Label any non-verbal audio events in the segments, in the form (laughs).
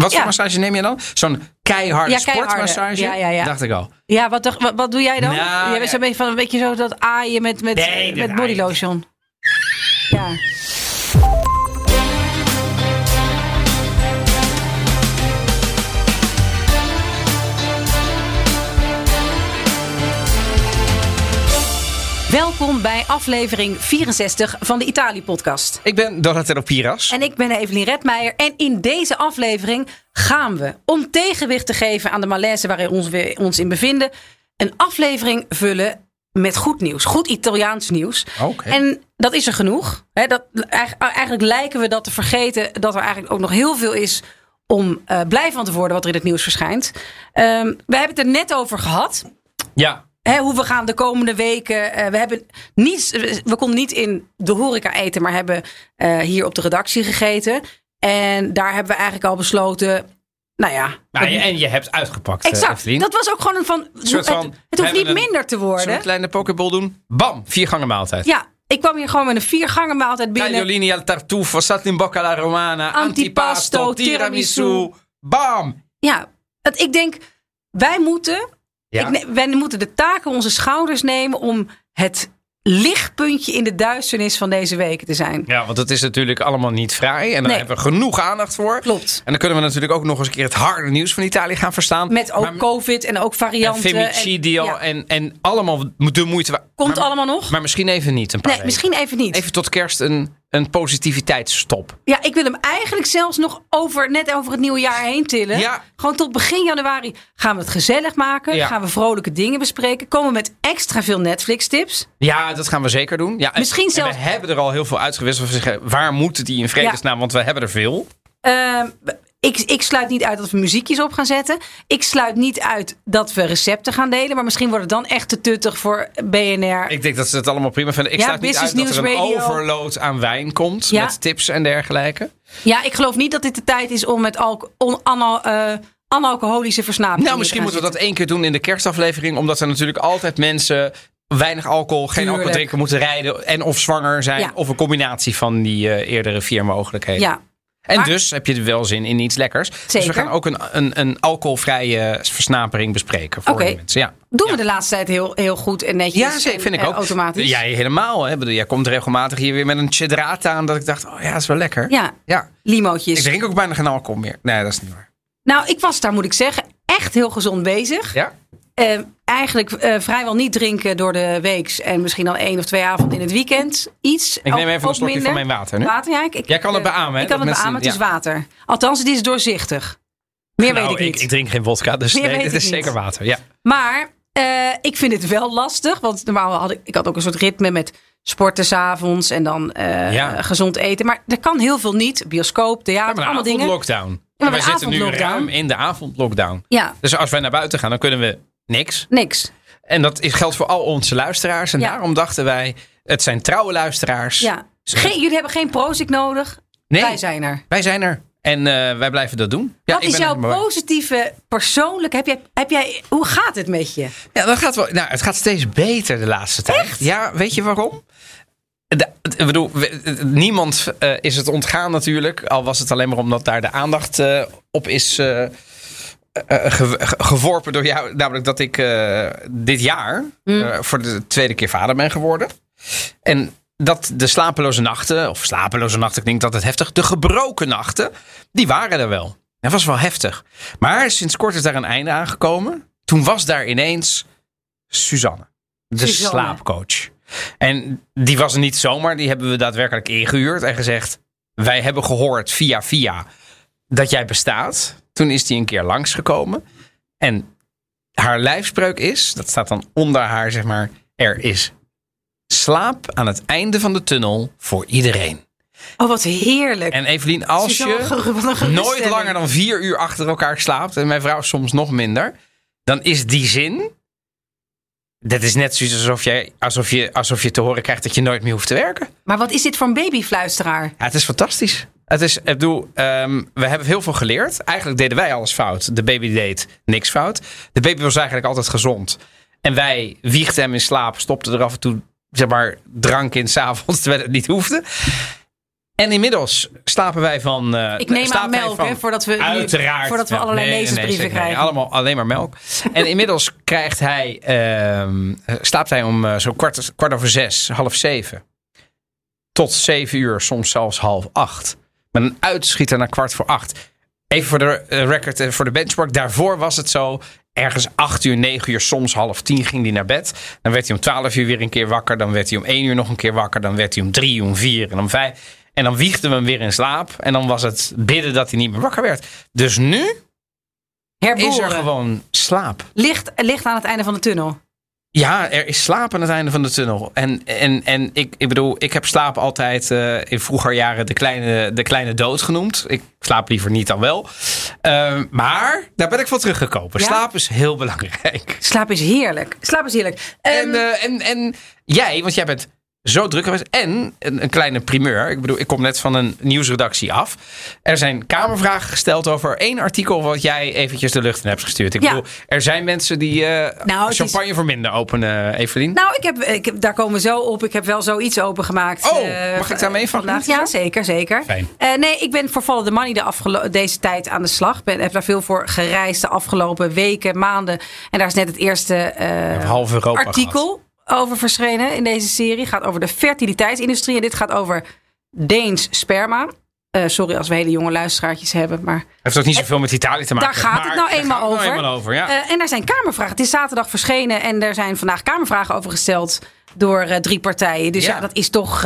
Wat voor massage neem je dan? Zo'n keiharde Ja, keiharde. sportmassage? Ja, ja, ja. Dacht ik al. Ja, wat, wat, wat doe jij dan? Nou, jij bent zo'n beetje van een beetje zo dat aaien met, met, Nee, dat met body aaien. lotion. Ja. Welkom bij aflevering 64 van de Italië-podcast. Ik ben Donatello Piras. En ik ben Evelien Redmeijer. En in deze aflevering gaan we, om tegenwicht te geven aan de malaise waarin ons we ons in bevinden, een aflevering vullen met goed nieuws. Goed Italiaans nieuws. Oké. En dat is er genoeg. Dat, eigenlijk, eigenlijk lijken we dat te vergeten dat er eigenlijk ook nog heel veel is om eh, blij van te worden wat er in het nieuws verschijnt. Ehm, we hebben het er net over gehad. Ja, Hè, hoe we gaan de komende weken. eh, we, hebben niet, we konden niet in de horeca eten, maar hebben eh, hier op de redactie gegeten. En daar hebben we eigenlijk al besloten. Nou ja. nou, dat- je- en je hebt uitgepakt, eh, exact. Dat was ook gewoon een van. soort van, het, het hoeft niet een- minder te worden. een kleine pokeball doen? Bam, vier gangen maaltijd. Ja, ik kwam hier gewoon met een vier gangen maaltijd binnen. Tagliolini al tartufo, saltimbocca alla romana, antipasto, Antipasto, tiramisu. tiramisu. Bam! Ja, het, ik denk, wij moeten, Ja. ik, ne- wij moeten de taak op onze schouders nemen om het lichtpuntje in de duisternis van deze weken te zijn. ja, want het is natuurlijk allemaal niet vrij. En daar Nee. hebben we genoeg aandacht voor. Klopt. En dan kunnen we natuurlijk ook nog eens een keer het harde nieuws van Italië gaan verstaan. Met ook Maar- COVID en ook en varianten. ja. en, en allemaal de moeite. Komt maar, allemaal nog? Maar misschien even niet. Een paar nee, weken. misschien even niet. Even tot kerst een, een positiviteitsstop. Ja, ik wil hem eigenlijk zelfs nog over, net over het nieuwe jaar heen tillen. Ja. Gewoon tot begin januari gaan we het gezellig maken. Ja. Gaan we vrolijke dingen bespreken. Komen we met extra veel Netflix tips. Ja, dat gaan we zeker doen. Ja, en- Misschien en zelfs- we hebben er al heel veel uitgewisseld. We zeggen, waar moeten die in vredesnaam? Want we hebben er veel. Ehm, ik, ik sluit niet uit dat we muziekjes op gaan zetten. Ik sluit niet uit dat we recepten gaan delen. Maar misschien wordt het dan echt te tuttig voor BNR. Ik denk dat ze het allemaal prima vinden. Ik Ja, sluit niet uit dat er een Radio. overload aan wijn komt. Ja. Met tips en dergelijke. Ja, ik geloof niet dat dit de tijd is om met alco- on- eh, analcoholische versnapingen Nou, misschien moeten we dat één keer doen in de kerstaflevering. Omdat er natuurlijk altijd mensen weinig alcohol, geen alcohol drinken moeten rijden. En of zwanger zijn. Ja. Of een combinatie van die eh, eerdere vier mogelijkheden. Ja, En Maar- dus heb je er wel zin in iets lekkers. Dus we gaan ook een, een, een alcoholvrije versnapering bespreken voor de mensen. Ja. doen Ja. we de laatste tijd heel, heel goed en netjes. Ja, zeker, vind ik en, ook. eh, automatisch. Jij helemaal. Hè? Bedoel, jij komt regelmatig hier weer met een chedrata aan. Dat ik dacht, oh ja, dat is wel lekker. Ja, ja. limootjes. Ik drink ook bijna geen alcohol meer. Nee, dat is niet waar. Nou, ik was daar, moet ik zeggen, echt heel gezond bezig. Ja? Eh, eigenlijk eh, vrijwel niet drinken door de weeks. En misschien al één of twee avonden in het weekend. Iets. Ik neem even een slokje minder. van mijn water nu. Water, ja. Ik, ik- Jij kan het eh, beamen, Ik kan het mensen- beamen, het is ja. water. Althans, het is doorzichtig. Meer Nou, weet ik niet. Ik, drink geen vodka, dus Meer nee, ik is niet. zeker water. Ja. Maar eh, ik vind het wel lastig. Want normaal had ik, ik had ook een soort ritme met sporten s'avonds. En dan Ja. gezond eten. Maar er kan heel veel niet. Bioscoop, theater, allemaal dingen. wij een zitten nu ruim in de avondlockdown. Ja, Dus als wij naar buiten gaan, dan kunnen we niks. niks. En dat is, geldt voor al onze luisteraars. En Ja. daarom dachten wij, het zijn trouwe luisteraars. Ja. Geen, jullie hebben geen Prozac nodig. Nee, Wij zijn er. wij zijn er. En eh, wij blijven dat doen. Ja, Wat ik is jouw positieve, persoonlijk? Heb jij, heb jij, hoe gaat het met je? Ja, dat gaat wel. Nou, het gaat steeds beter de laatste tijd. Ja, weet je waarom? De, ik bedoel, niemand eh, is het ontgaan natuurlijk. Al was het alleen maar omdat daar de aandacht eh, op is ge- ge- geworpen door jou. Namelijk dat ik eh, dit jaar eh, voor de tweede keer vader ben geworden. En dat de slapeloze nachten, of slapeloze nachten klinkt altijd heftig. De gebroken nachten, die waren er wel. Dat was wel heftig. Maar sinds kort is daar een einde aangekomen. Toen was daar ineens Suzanne, de Suzanne. slaapcoach. En die was er niet zomaar, die hebben we daadwerkelijk ingehuurd en gezegd: Wij hebben gehoord via via dat jij bestaat. Toen is die een keer langsgekomen. En haar lijfspreuk is, dat staat dan onder haar, zeg maar: Er is slaap aan het einde van de tunnel voor iedereen. Oh, wat heerlijk. En Evelien, als je nooit langer dan vier uur achter elkaar slaapt, en mijn vrouw soms nog minder, dan is die zin Dat is net zoiets alsof je, alsof, je, alsof je te horen krijgt dat je nooit meer hoeft te werken. Maar wat is dit voor een babyfluisteraar? Ja, het is fantastisch. Het is, ik bedoel, ehm, we hebben heel veel geleerd. Eigenlijk deden wij alles fout. De baby deed niks fout. De baby was eigenlijk altijd gezond. En wij wiegden hem in slaap, stopten er af en toe zeg maar, drank in s'avonds, (laughs) terwijl het niet hoefde. En inmiddels slapen wij van. Uh, ik neem aan melk, van, hè, voordat we, uiteraard, nu, voordat we allerlei nee, lezersbrieven nee, krijgen. allemaal alleen maar melk. en inmiddels krijgt hij, uh, slaapt hij om uh, zo kwart, kwart over zes, half zeven. Tot zeven uur, soms zelfs half acht. Met een uitschieter naar kwart voor acht. Even voor de record, voor de benchmark. Daarvoor was het zo ergens 8 uur, 9 uur, soms half 10 ging hij naar bed. Dan werd hij om 12 uur weer een keer wakker. Dan werd hij om 1 uur nog een keer wakker. Dan werd hij om 3, om 4 en om 5. En dan wiegden we hem weer in slaap. En dan was het bidden dat hij niet meer wakker werd. Dus nu Herboren. is er gewoon slaap. Licht, licht aan het einde van de tunnel. Ja, er is slaap aan het einde van de tunnel. En, en, en ik, ik bedoel, ik heb slaap altijd uh, in vroeger jaren de kleine, de kleine dood genoemd. Ik slaap liever niet dan wel. Uh, maar daar ben ik van teruggekomen. Ja? Slaap is heel belangrijk. Slaap is heerlijk. Slaap is heerlijk. En, uh, en, en jij, want jij bent zo druk geweest. En een, een, kleine primeur. Ik bedoel, ik kom net van een nieuwsredactie af. Er zijn kamervragen gesteld over één artikel wat jij eventjes de lucht in hebt gestuurd. Ik bedoel, er zijn mensen die uh, nou, champagne voor minder openen, Evelien. Nou, ik heb, ik daar komen we zo op. Ik heb wel zoiets opengemaakt. Oh, uh, mag ik daarmee van? Vandaag? Ja, zeker, zeker. Fijn. Uh, nee, ik ben voor Follow the Money de deze tijd aan de slag. Ben, heb daar veel voor gereisd de afgelopen weken, maanden. En daar is net het eerste half Europa artikel. Gehad over verschenen in deze serie. Gaat over de fertiliteitsindustrie. En dit gaat over Deens sperma. Uh, sorry als we hele jonge luisteraartjes hebben. Maar heeft ook niet zoveel met Italië te maken. Daar gaat het nou eenmaal over. Nou eenmaal over ja. uh, en daar zijn kamervragen. Het is zaterdag verschenen en er zijn vandaag kamervragen over gesteld door uh, drie partijen. Dus ja, ja dat is toch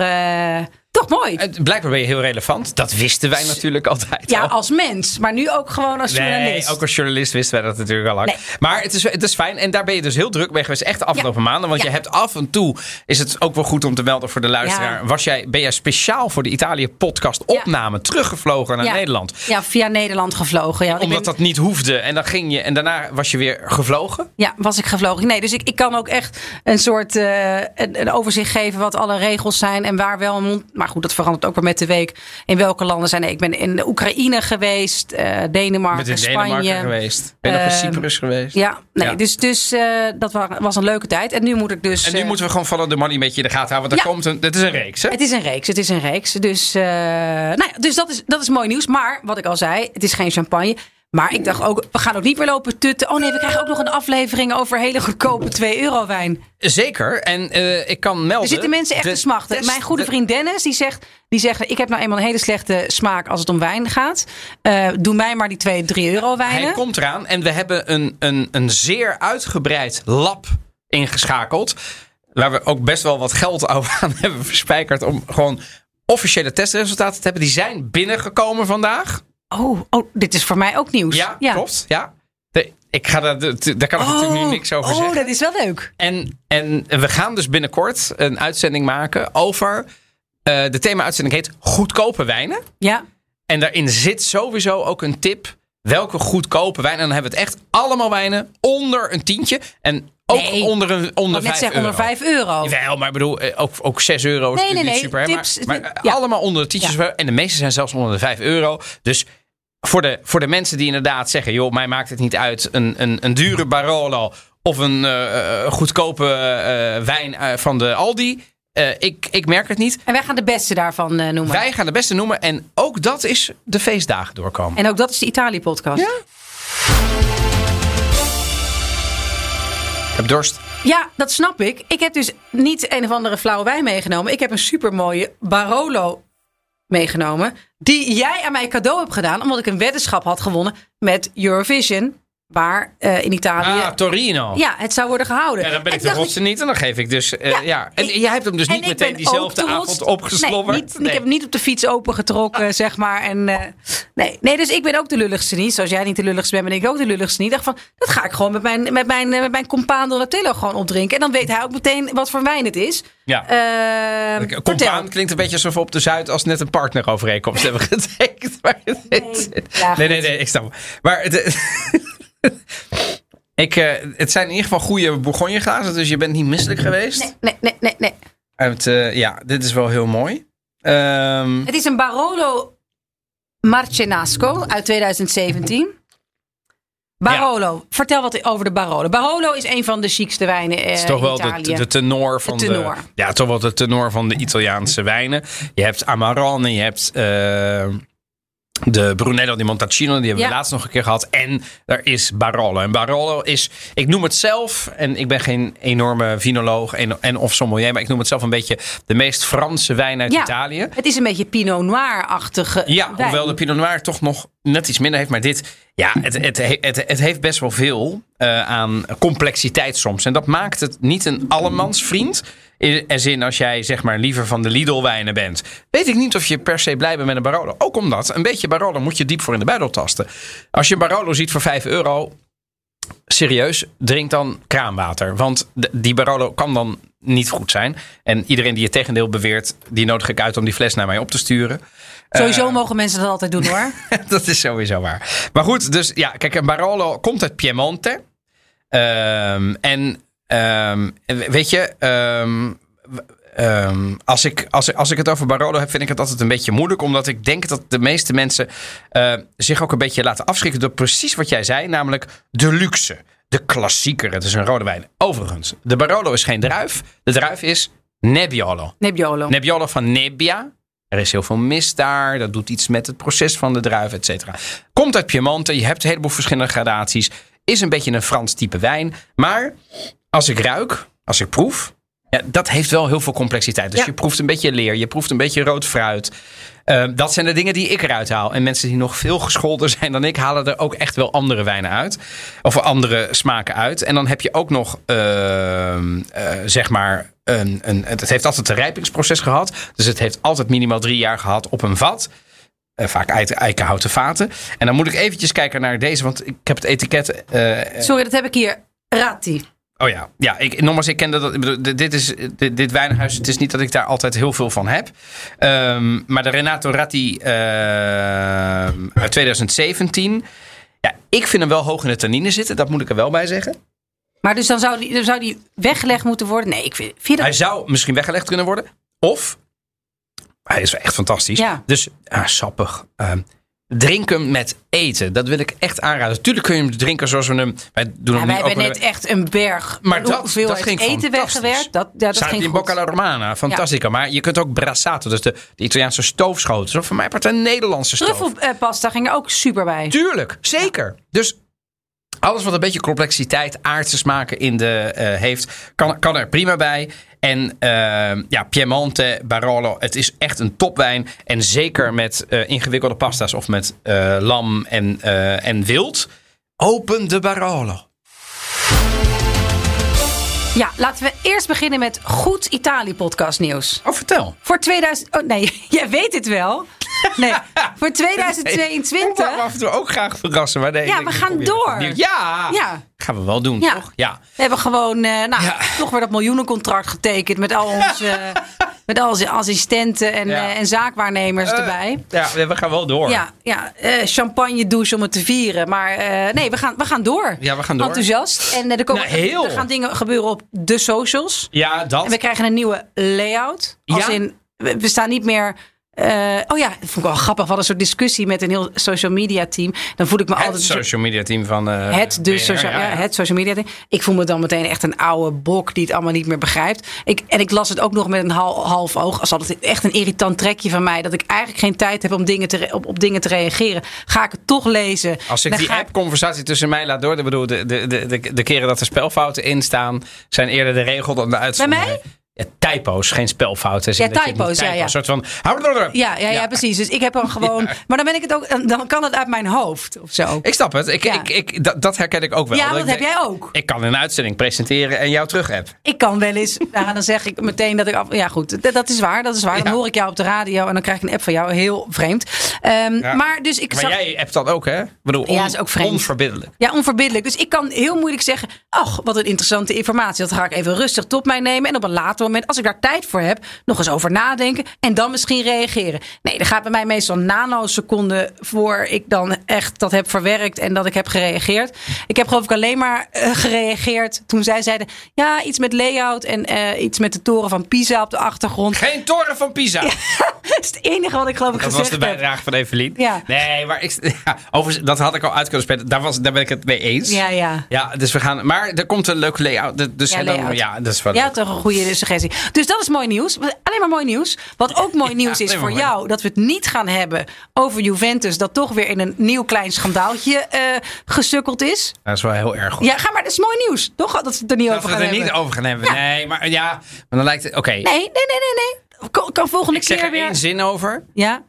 toch mooi. Blijkbaar ben je heel relevant. Dat wisten wij natuurlijk altijd. Ja, als mens. Maar nu ook gewoon als journalist. Nee, ook als journalist wisten wij dat natuurlijk al lang. Nee. Maar het is, het is fijn. En daar ben je dus heel druk mee geweest. Echt de afgelopen maanden. Want je hebt af en toe. Is het ook wel goed om te melden voor de luisteraar. Was jij, ben jij speciaal voor de Italië podcast opname teruggevlogen naar Nederland? Ja, via Nederland gevlogen. Ja. Omdat dat niet hoefde. En dan ging je. En daarna was je weer gevlogen? Ja, was ik gevlogen. Nee, dus ik, ik kan ook echt een soort uh, een, een, overzicht geven wat alle regels zijn. En waar wel een maar goed, dat verandert ook weer met de week. In welke landen zijn er? Ik ben in Oekraïne geweest, uh, Denemarken, in Spanje. Denemarken geweest. Ben je nog in ehm, Cyprus geweest? Ja, nee, dus, dus uh, dat was een leuke tijd. En nu moet ik dus. En nu uh, moeten we gewoon vallen de money een beetje in de gaten houden. Want er ja, komt een. Het is een reeks, hè? Het is een reeks. Het is een reeks. Dus, nou ja, dus dat, is, dat is mooi nieuws. Maar wat ik al zei, het is geen champagne. Maar ik dacht ook, we gaan ook niet meer lopen tutten. Oh nee, we krijgen ook nog een aflevering over hele goedkope 2 euro wijn. Zeker. En uh, ik kan melden. Er zitten mensen echt te smachten. Mijn goede vriend Dennis, die zegt, die zegt: Ik heb nou eenmaal een hele slechte smaak als het om wijn gaat. Uh, doe mij maar die 2, 3 euro wijnen. Hij komt eraan. En we hebben een, een, een zeer uitgebreid lab ingeschakeld. Waar we ook best wel wat geld (laughs) over aan hebben verspijkerd. Om gewoon officiële testresultaten te hebben. Die zijn binnengekomen vandaag. Oh, oh, dit is voor mij ook nieuws. Ja, klopt. Ja. ik ga daar, daar kan ik natuurlijk nu oh, niks over oh, zeggen. Oh, dat is wel leuk. En, en we gaan dus binnenkort een uitzending maken over. Uh, de thema-uitzending heet Goedkope wijnen. Ja. En daarin zit sowieso ook een tip. Welke goedkope wijnen. En dan hebben we het echt allemaal wijnen onder een tientje. En ook nee, onder, een, onder 5 euro. onder 5 euro. Wel, maar ik bedoel, eh, ook, ook 6 euro is nee, nee, nee. super. Tips, maar, maar ja. allemaal onder de tientjes. Ja. En de meeste zijn zelfs onder de 5 euro. Dus voor de, voor de mensen die inderdaad zeggen: joh, mij maakt het niet uit. Een, een, een dure Barolo of een uh, goedkope uh, wijn van de Aldi. ik, ik merk het niet. En wij gaan de beste daarvan noemen. Wij gaan de beste noemen. En ook dat is de feestdagen doorkomen. En ook dat is de Italië-podcast. Ja. Ik heb dorst. Ja, dat snap ik. Ik heb dus niet een of andere flauwe wijn meegenomen. Ik heb een supermooie Barolo meegenomen. Die jij aan mij cadeau hebt gedaan. Omdat ik een weddenschap had gewonnen met Eurovision. Waar uh, in Italië. Ah, Torino. Ja, het zou worden gehouden. Ja, dan ben ik de rotste niet en dan geef ik dus. Uh, ja, ja, En jij hebt hem dus niet meteen diezelfde avond opgeslobberd. Nee, niet, nee. Ik heb hem niet op de fiets opengetrokken, ah. (laughs) zeg maar. En, uh, nee. nee, dus ik ben ook de lulligste niet. Zoals jij niet de lulligste bent, ben ik ook de lulligste niet. Ik dacht van, dat ga ik gewoon met mijn, met mijn, met mijn compaan Donatello gewoon opdrinken. En dan weet hij ook meteen wat voor wijn het is. Ja. Uh, compaan klinkt een beetje alsof we op de Zuid als net een partnerovereenkomst (laughs) hebben getekend. Maar nee, nee, nee, nee, ik snap. Maar het, (laughs) (laughs) Ik, eh, het zijn in ieder geval goede Bourgogne glazen, dus je bent niet misselijk geweest. Nee, nee, nee, nee. nee. Uit, eh, ja, dit is wel heel mooi. Ehm, Het is een Barolo Marcenasco uit 2017. Barolo, vertel wat over de Barolo. Barolo is een van de chicste wijnen eh, Het is toch in wel de, Italië. de tenor van de, tenor. ja, toch wel de tenor van de Italiaanse wijnen. Je hebt Amarone, je hebt de Brunello di Montalcino, die hebben Ja. we laatst nog een keer gehad. En er is Barolo. En Barolo is, ik noem het zelf, en ik ben geen enorme vinoloog en, en of sommelier, maar ik noem het zelf een beetje de meest Franse wijn uit Ja. Italië. Het is een beetje Pinot Noir-achtige Ja, wijn. hoewel de Pinot Noir toch nog net iets minder heeft. Maar dit, ja, het, het, het, het heeft best wel veel eh, aan complexiteit soms. En dat maakt het niet een allemansvriend. In en zin, als jij zeg maar liever van de Lidl-wijnen bent, weet ik niet of je per se blij bent met een Barolo. Ook omdat een beetje Barolo moet je diep voor in de buidel tasten. Als je een Barolo ziet voor 5 euro, serieus, drink dan kraanwater. Want die Barolo kan dan niet goed zijn. En iedereen die het tegendeel beweert, die nodig ik uit om die fles naar mij op te sturen. Sowieso Eh, mogen mensen dat altijd doen hoor. (laughs) dat is sowieso waar. Maar goed, dus ja, kijk, een Barolo komt uit Piemonte. Ehm, en ehm, weet je, ehm, als, ik, als, als ik het over Barolo heb, vind ik het altijd een beetje moeilijk. Omdat ik denk dat de meeste mensen eh, zich ook een beetje laten afschrikken door precies wat jij zei. Namelijk de luxe, de klassieker. Het is een rode wijn. Overigens, de Barolo is geen druif. De druif is Nebbiolo. Nebbiolo. Nebbiolo van Nebbia. Er is heel veel mist daar. Dat doet iets met het proces van de druif, et cetera. Komt uit Piemonte. Je hebt een heleboel verschillende gradaties. Is een beetje een Frans type wijn. Maar als ik ruik, als ik proef... Ja, dat heeft wel heel veel complexiteit. Dus Ja. je proeft een beetje leer. Je proeft een beetje rood fruit. Eh, dat zijn de dingen die ik eruit haal. En mensen die nog veel gescholden zijn dan ik... halen er ook echt wel andere wijnen uit. Of andere smaken uit. En dan heb je ook nog, ehm, eh, zeg maar... Een, een, het heeft altijd een rijpingsproces gehad. Dus het heeft altijd minimaal drie jaar gehad op een vat. Eh, vaak eik- eikenhouten vaten. En dan moet ik eventjes kijken naar deze. Want ik heb het etiket... eh, Sorry, dat heb ik hier. Ratti. Oh ja, ja ik, nogmaals, ik kende dat. ik bedoel, dit, is dit, dit wijnhuis. Het is niet dat ik daar altijd heel veel van heb. Ehm, maar de Renato Ratti ehm, uit 2017. Ja, ik vind hem wel hoog in de tannine zitten. Dat moet ik er wel bij zeggen. Maar dus dan zou die, dan zou die weggelegd moeten worden? Nee, ik vind, vind je dat... Hij zou misschien weggelegd kunnen worden. Of hij is echt fantastisch. Ja. Dus ah, sappig. Ehm, drink hem met eten. Dat wil ik echt aanraden. Tuurlijk kun je hem drinken zoals we hem. Wij doen Ja, hem wij nu hebben net echt een berg Maar dat- hoeveelheid dat ging eten weggewerkt. Dat, ja, dat Staat ging in goed. Bocca alla Romana. Fantastica. Maar je kunt ook brassato. Dus de, de Italiaanse stoofschoten. Of voor mij part een Nederlandse stoof. Truffelpasta ging er ook super bij. Tuurlijk. Zeker. Dus alles wat een beetje complexiteit, aardse smaken in de eh, heeft, kan, kan er prima bij. En eh, ja, Piemonte, Barolo, het is echt een topwijn. En zeker met eh, ingewikkelde pasta's of met eh, lam en, eh, en wild. Open de Barolo. Ja, laten we eerst beginnen met goed Italië-podcast nieuws. Oh, vertel. Voor 2000... Oh nee, (laughs) jij weet het wel. (laughs) Nee, voor Ik 2022... wou me af en toe ook graag verrassen. Maar nee, Ja, we gaan door. Ja, Ja. gaan we wel doen, Ja. toch? Ja. We hebben gewoon eh, nou, Ja. toch weer dat miljoenencontract getekend met al (laughs) onze, met al onze assistenten en, Ja. eh, en zaakwaarnemers Eh, erbij. Ja, we gaan wel door. Ja, ja champagne douche om het te vieren. Maar nee, we gaan, we gaan door. Ja, we gaan door. Enthousiast. En er, komen, Nou, er gaan dingen gebeuren op de socials. Ja, dat. En we krijgen een nieuwe layout. Als Ja? in, we, we staan niet meer... eh, oh ja, dat vond ik wel grappig. We hadden een soort discussie met een heel social media team. Dan voel ik me Het altijd... soort- social media team van... eh, het, BNR, social, ja, ja, ja. het social media ding. Ik voel me dan meteen echt een oude bok die het allemaal niet meer begrijpt. Ik, en ik las het ook nog met een hal- half oog. Als altijd echt een irritant trekje van mij. Dat ik eigenlijk geen tijd heb om dingen te, op, op dingen te reageren. Ga ik het toch lezen. Als ik die app-conversatie tussen mij laat door... Ik bedoel, de, de, de, de, keren dat er spelfouten in staan... zijn eerder de regel dan de uitzondering. mij? Ja, typo's, geen spelfouten. Ja, je niet typo's, ja, ja. Een soort van... Ja, ja, ja, precies. Dus ik heb dan (laughs) gewoon. Maar dan ben ik het ook. Dan kan het uit mijn hoofd of zo. Ik snap het. Ik, Ja. ik, ik, dat, dat herken ik ook wel. Ja, Dat heb denk, jij ook. Ik kan een uitzending presenteren en jou terug heb. Ik kan wel eens. (laughs) Nou, dan zeg ik meteen dat ik. Af, ja, goed. Dat, dat is waar. Dat is waar. Dan Ja. hoor ik jou op de radio en dan krijg ik een app van jou. Heel vreemd. Ehm, Ja. Maar dus ik Maar zag. jij hebt dat ook, hè? Ik bedoel, Ja, is ook vreemd. onverbiddelijk. Ja, onverbiddelijk. Dus ik kan heel moeilijk zeggen. Ach, wat een interessante informatie. Dat ga ik even rustig tot mij nemen. En op een later later moment, als ik daar tijd voor heb, nog eens over nadenken en dan misschien reageren. Nee, er gaat bij mij meestal nanoseconden voor ik dan echt dat heb verwerkt en dat ik heb gereageerd. Ik heb geloof ik alleen maar eh, gereageerd toen zij zeiden, ja, iets met layout en eh, iets met de toren van Pisa op de achtergrond. Geen toren van Pisa. (laughs) dat is het enige wat ik geloof ik Dat was gezegd de heb. bijdrage van Evelien. Ja. Nee, maar ik, (laughs) ja, overigens, dat had ik al uit kunnen spelen. Daar, was, daar ben ik het mee eens. Ja, ja. Ja, dus we gaan. Maar er komt een leuke layout. Dus Ja, dan- ja, dat is wel. Ja, leuk. toch een goede suggestie. Dus dat is mooi nieuws. Alleen maar mooi nieuws. Wat ook (laughs) mooi nieuws is voor mooi. jou, dat we het niet gaan hebben over Juventus, dat toch weer in een nieuw klein schandaaltje eh, gesukkeld is. Dat is wel heel erg goed. Ja, ga maar, dat is mooi nieuws. Toch dat we het er niet dat over we gaan het er hebben. niet over gaan hebben. Ja. Nee, maar ja, maar dan lijkt het. Oké, Nee, nee, nee, nee, nee. Kan, kan volgende ik zeg keer er weer. één zin over. Ja?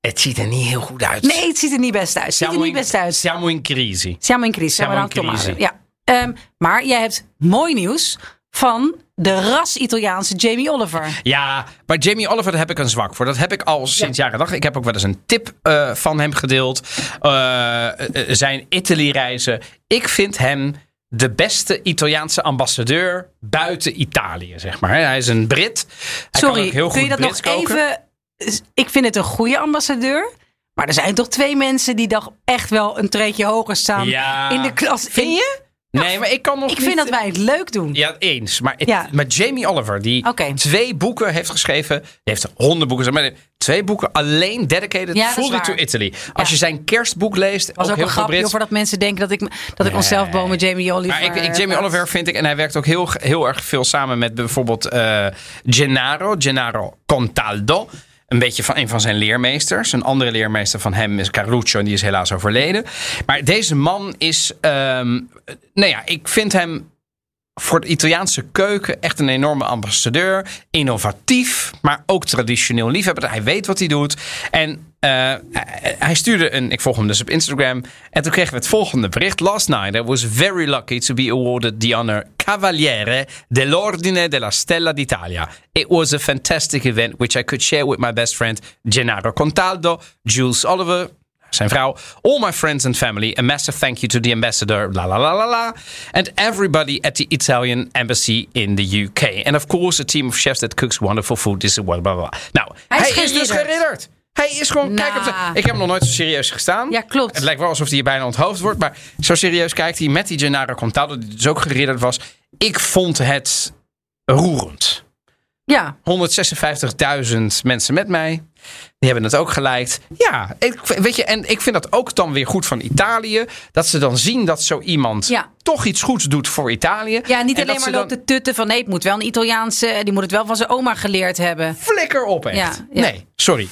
Het ziet er niet heel goed uit. Nee, het ziet er niet best uit. Het ziet er niet best uit. Siamo in crisi. Siamo in crisis. Siamo in crisi. Ja. Ehm, maar jij hebt mooi nieuws van de ras-Italiaanse Jamie Oliver. Ja, maar Jamie Oliver, daar heb ik een zwak voor. Dat heb ik al sinds jaren dag. Ik heb ook wel eens een tip eh, van hem gedeeld. Eh, eh, zijn Italy-reizen. Ik vind hem de beste Italiaanse ambassadeur buiten Italië, zeg maar. Hij is een Brit. Hij Sorry, heel kun je dat Brits nog koken. even... Ik vind het een goede ambassadeur. Maar er zijn toch twee mensen die toch echt wel een treedje hoger staan Ja. in de klas. Vind je? Nee, maar ik kan nog Ik niet... vind dat wij het leuk doen. Ja, eens. Maar, het, Ja. maar Jamie Oliver, die twee boeken heeft geschreven. Die heeft honderd boeken. Maar twee boeken alleen dedicated Ja, dat fully to Italy. Als Ja. je zijn kerstboek leest, was ook, heel een grapje voordat mensen denken dat ik, dat ik onszelf bomen Jamie Oliver... Maar ik, ik, Jamie eh, Oliver vind ik, en hij werkt ook heel, heel erg veel samen met bijvoorbeeld eh, Gennaro, Gennaro Contaldo. Een beetje van een van zijn leermeesters. Een andere leermeester van hem is Carluccio en die is helaas overleden. Maar deze man is, ehm, nou ja, ik vind hem voor de Italiaanse keuken echt een enorme ambassadeur. Innovatief, maar ook traditioneel liefhebber. Hij weet wat hij doet. En hij stuurde een, ik volg hem dus op Instagram. En toen kregen we het volgende bericht. Last night I was very lucky to be awarded the honor Cavaliere dell'Ordine della Stella d'Italia. It was a fantastic event which I could share with my best friend Gennaro Contaldo, Jules Oliver, zijn vrouw, all my friends and family, a massive thank you to the ambassador, la la la la la, and everybody at the Italian embassy in the UK. And of course, a team of chefs that cooks wonderful food. This is blah blah blah. Nou, Hij is, dus geridderd. Hij is gewoon, kijk op de, Nou. ik heb hem nog nooit zo serieus gestaan. Ja, klopt. Het lijkt wel alsof hij hier bijna onthoofd wordt, maar zo serieus kijkt hij met die Gennaro Contaldo, die dus ook geridderd was. Ik vond het roerend. Ja, 156.000 mensen met mij. Die hebben het ook geliked. Ja, ik, weet je, en ik vind dat ook dan weer goed van Italië. Dat ze dan zien dat zo iemand Ja. toch iets goeds doet voor Italië. ja niet En alleen maar loopt dan te tutten van nee, het moet wel een Italiaanse... Die moet het wel van zijn oma geleerd hebben. Flikker op echt. Ja, ja. Nee, sorry.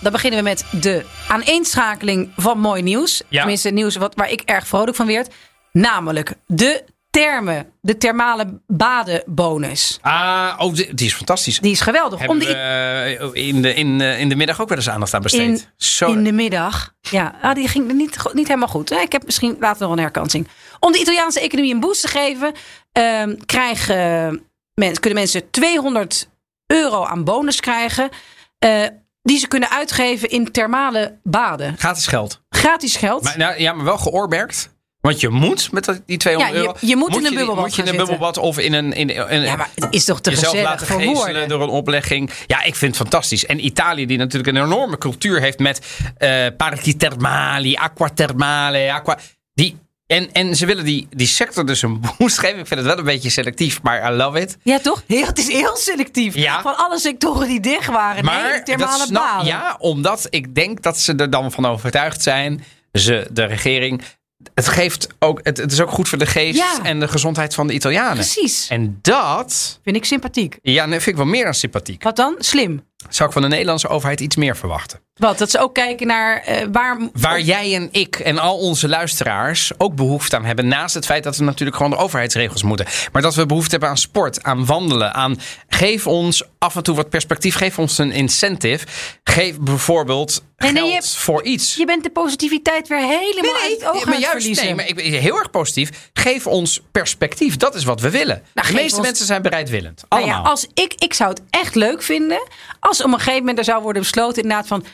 Dan beginnen we met de aaneenschakeling van mooi nieuws. Ja. Tenminste, nieuws wat, waar ik erg vrolijk van werd. Namelijk de termen, de thermale badenbonus. Ah, oh, die, is fantastisch. Die is geweldig. Hebben Om de, we eh, in, de, in, eh, in de middag ook wel eens aandacht aan besteed. in, Zo, in de middag. Ja, ah, die ging niet, niet helemaal goed. Eh, Ik heb misschien later nog een herkansing. Om de Italiaanse economie een boost te geven, ehm, krijgen, men, kunnen mensen 200 euro aan bonus krijgen. eh, die ze kunnen uitgeven in thermale baden. Gratis geld. Gratis geld. Maar, nou, ja, maar wel geoormerkt. Want je moet met die 200 Ja, je- euro. je moet in een bubbelbad Moet je in een bubbelbad of in een. In, in, ja, maar het is toch te jezelf gezellig laten geestelen door een oplegging. Ja, ik vind het fantastisch. En Italië, die natuurlijk een enorme cultuur heeft met eh parchi thermali, acqua thermale, aqua. Die, en, en ze willen die, die sector dus een boost geven. Ik vind het wel een beetje selectief, maar I love it. Ja, toch? Heel, het is heel selectief. Ja. Van alle sectoren die dicht waren. nee, Maar thermale dat snap, ja, omdat ik denk dat ze er dan van overtuigd zijn, ze, de regering. Het geeft ook, het, het is ook goed voor de geest Ja. en de gezondheid van de Italianen. Precies. En dat, Vind ik sympathiek. ja, nee, vind ik wel meer dan sympathiek. Wat dan? Slim. Zou ik van de Nederlandse overheid iets meer verwachten. Wat? Dat ze ook kijken naar eh, waar... Waar jij en ik en al onze luisteraars ook behoefte aan hebben. Naast het feit dat we natuurlijk gewoon de overheidsregels moeten. Maar dat we behoefte hebben aan sport, aan wandelen. Aan geef ons af en toe wat perspectief. Geef ons een incentive. Geef bijvoorbeeld Nee, nee, geld hebt- voor iets. Je bent de positiviteit weer helemaal uit het oog maar juist, verliezen. nee, maar ik ben heel erg positief. Geef ons perspectief. Dat is wat we willen. de geef meeste ons- mensen zijn bereidwillend. Nou Allemaal. ja, als ik, ik zou het echt leuk vinden als op een gegeven moment er zou worden besloten inderdaad van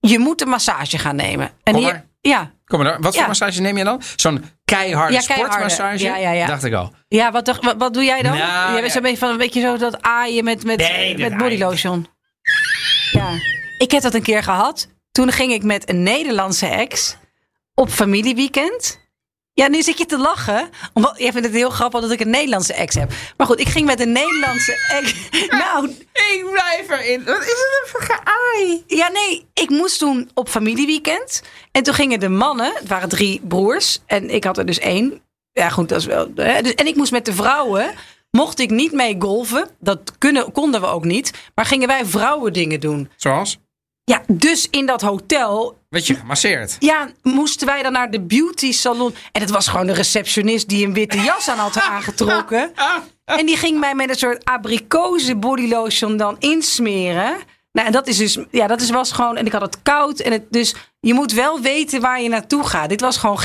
je moet een massage gaan nemen. En Kom hier, maar. Ja, Kom maar, wat voor Ja. massage neem je dan? Zo'n keiharde Ja, keiharde. sportmassage? Ja, ja, ja. Dacht ik al. ja wat, wat, wat doe jij dan? Nou, jij bent ja. zo'n beetje van een beetje zo dat aaien met, met, Nee, dat met body lotion. Ja, ik heb dat een keer gehad. Toen ging ik met een Nederlandse ex op familieweekend. Ja, nu zit je te lachen. Omdat, jij vindt het heel grappig dat ik een Nederlandse ex heb. Maar goed, ik ging met een Nederlandse ex. (laughs) Nou, Ik blijf erin. Wat is het voor geaai? Ja, nee, ik moest toen op familieweekend. En toen gingen de mannen, het waren drie broers. En ik had er dus één. Ja, goed, dat is wel. Hè, dus, en ik moest met de vrouwen. Mocht ik niet mee golven. Dat kunnen, konden we ook niet. Maar gingen wij vrouwen dingen doen. Zoals? Ja, dus in dat hotel. Weet je, gemasseerd. Ja, moesten wij dan naar de beauty salon. En het was gewoon de receptionist die een witte jas aan had aangetrokken. (laughs) En die ging mij met een soort abrikozen bodylotion dan insmeren. Nou, en dat is dus, ja, dat is, was gewoon, en ik had het koud. En het, dus je moet wel weten waar je naartoe gaat. Dit was gewoon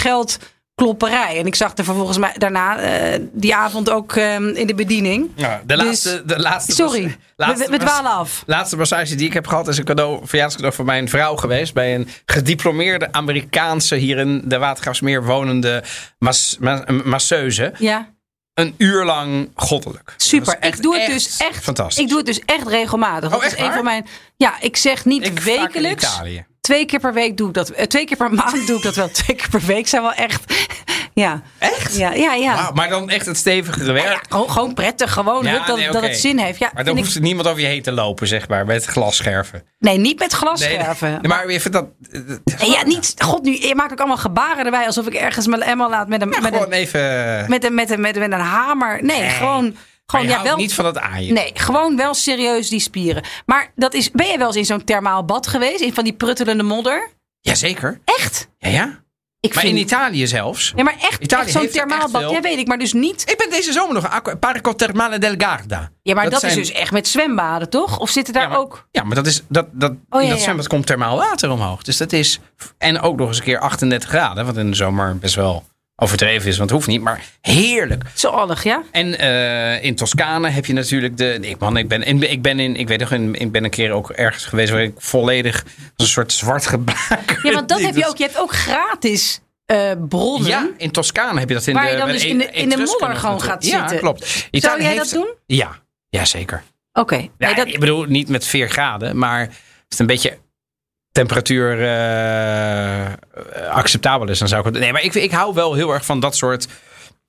geldklopperij. En ik zag er vervolgens mij, daarna, eh, die avond ook eh, in de bediening. Ja, de Dus- laatste, de laatste Sorry, laatste we, dwalen af. laatste massage die ik heb gehad is een cadeau, verjaarscadeau voor mijn vrouw geweest. Bij een gediplomeerde Amerikaanse, hier in de Watergraafsmeer wonende mas, ma- masseuse. Ja, Een uur lang goddelijk. Dat super. echt- ik doe het dus echt. Fantastisch. Ik doe het dus echt regelmatig. Dat Oh, is echt een waar? van mijn. Ja, ik zeg niet Ik in wekelijks. Italië. Twee keer per week doe ik dat. eh, twee keer per (laughs) maand doe ik dat wel. Twee keer per week zijn wel echt. (laughs) Ja. Echt? Ja, ja, ja. Maar dan echt het stevigere werk. Ja, gewoon, gewoon prettig. Gewoon Ja, dat, nee, dat het zin heeft. Ja, Maar dan hoeft ik, niemand over je heen te lopen, zeg maar, met glasscherven. nee, niet met glasscherven. nee, maar je vindt dat... En ja, niet. God, nu je maakt ook allemaal gebaren erbij alsof ik ergens mijn Emma laat met een, met, gewoon een, even... met, een, met, een, met, een, met een hamer. Nee, Nee. gewoon. Gewoon je ja, wel. niet van het aaien. Nee, gewoon wel serieus die spieren. Maar dat is, ben je wel eens in zo'n thermaal bad geweest? In van die pruttelende modder? Jazeker. Echt? Ja, ja. Ik Maar vind, in Italië zelfs. Ja, maar echt, Italië echt zo'n heeft er thermaal echt bad. veel. Ja, weet ik. Maar dus niet. Ik ben deze zomer nog Aqua- Parco Termale del Garda. Ja, maar dat, zijn- is dus echt met zwembaden, toch? Of zitten daar Ja, maar- ook... Ja, maar dat is, dat, dat, Oh, ja, dat zwembad komt thermaal water omhoog. Dus dat is... En ook nog eens een keer 38 graden. Wat in de zomer best wel overdreven is. Want het hoeft niet. Maar heerlijk. Zoallig, ja? En eh, in Toscane heb je natuurlijk de. Ik, man, ik ben, in- ik ben in. Ik weet nog, ik ben een keer ook ergens geweest waar ik volledig een soort zwart gebaken. Ja, want dat (laughs) heb je ook. Je hebt ook gratis eh, bronnen. Ja, in Toscane heb je dat in Waar de. je dan dus in de- in de Etrusken modder gewoon gaat Ja, zitten. klopt. Italië jij heeft- dat doen? Ja, ja zeker. Oké. Ja, Nee, dat, Ik bedoel, niet met 4 graden, maar het een beetje temperatuur eh, acceptabel is, dan zou ik het. Nee, maar ik, ik hou wel heel erg van dat soort.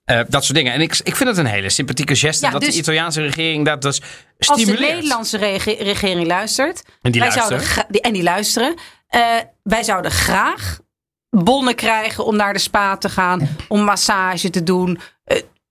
eh, dat soort dingen. En ik, ik vind het een hele sympathieke geste Ja, dat dus- de Italiaanse regering dat dus als de stimuleert. Nederlandse rege- regering luistert. En die wij luisteren. Zouden gra- die, en die luisteren. eh, wij zouden graag bonnen krijgen om naar de spa te gaan. Om massage te doen.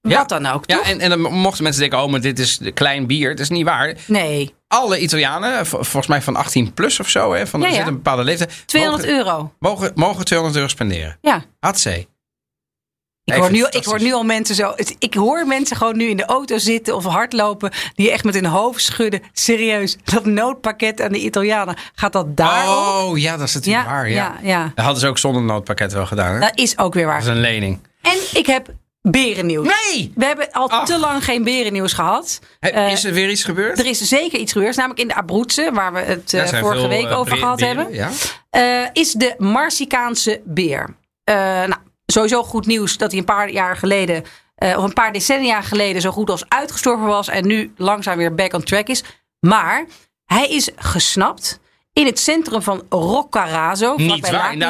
Ja. Wat dan ook, Ja, toch? en, en dan mochten mensen denken, oh, maar dit is klein bier. Dat is niet waar. Nee, Alle Italianen, volgens mij van 18 plus of zo, hè, van Ja, ja. zit een bepaalde leeftijd, 200 mogen, euro. mogen, mogen 200 euro spenderen. Ja. Hatzee. Ik Nee, hoor, nu, het ik hoor nu al mensen zo. het- Ik hoor mensen gewoon nu in de auto zitten of hardlopen. die echt met hun hoofd schudden. Serieus, dat noodpakket aan de Italianen. Gaat dat daarop? Oh, ja, dat is natuurlijk waar. Ja. ja, ja. Dat hadden ze ook zonder noodpakket wel gedaan. Hè? Dat is ook weer Dat waar. is een lening. En ik heb berennieuws. Nee! We hebben al Ach. te lang geen berennieuws gehad. He- Eh, is er weer iets gebeurd? Er is zeker iets gebeurd, namelijk in de Abruzzen, waar we het eh, vorige veel, week eh, over gehad beren, hebben. Ja? Is de Marsicaanse beer. Nou, sowieso goed nieuws dat hij een paar jaar geleden, of een paar decennia geleden, zo goed als uitgestorven was en nu langzaam weer back on track is. Maar hij is gesnapt in het centrum van Roccaraso, Niet waar, in de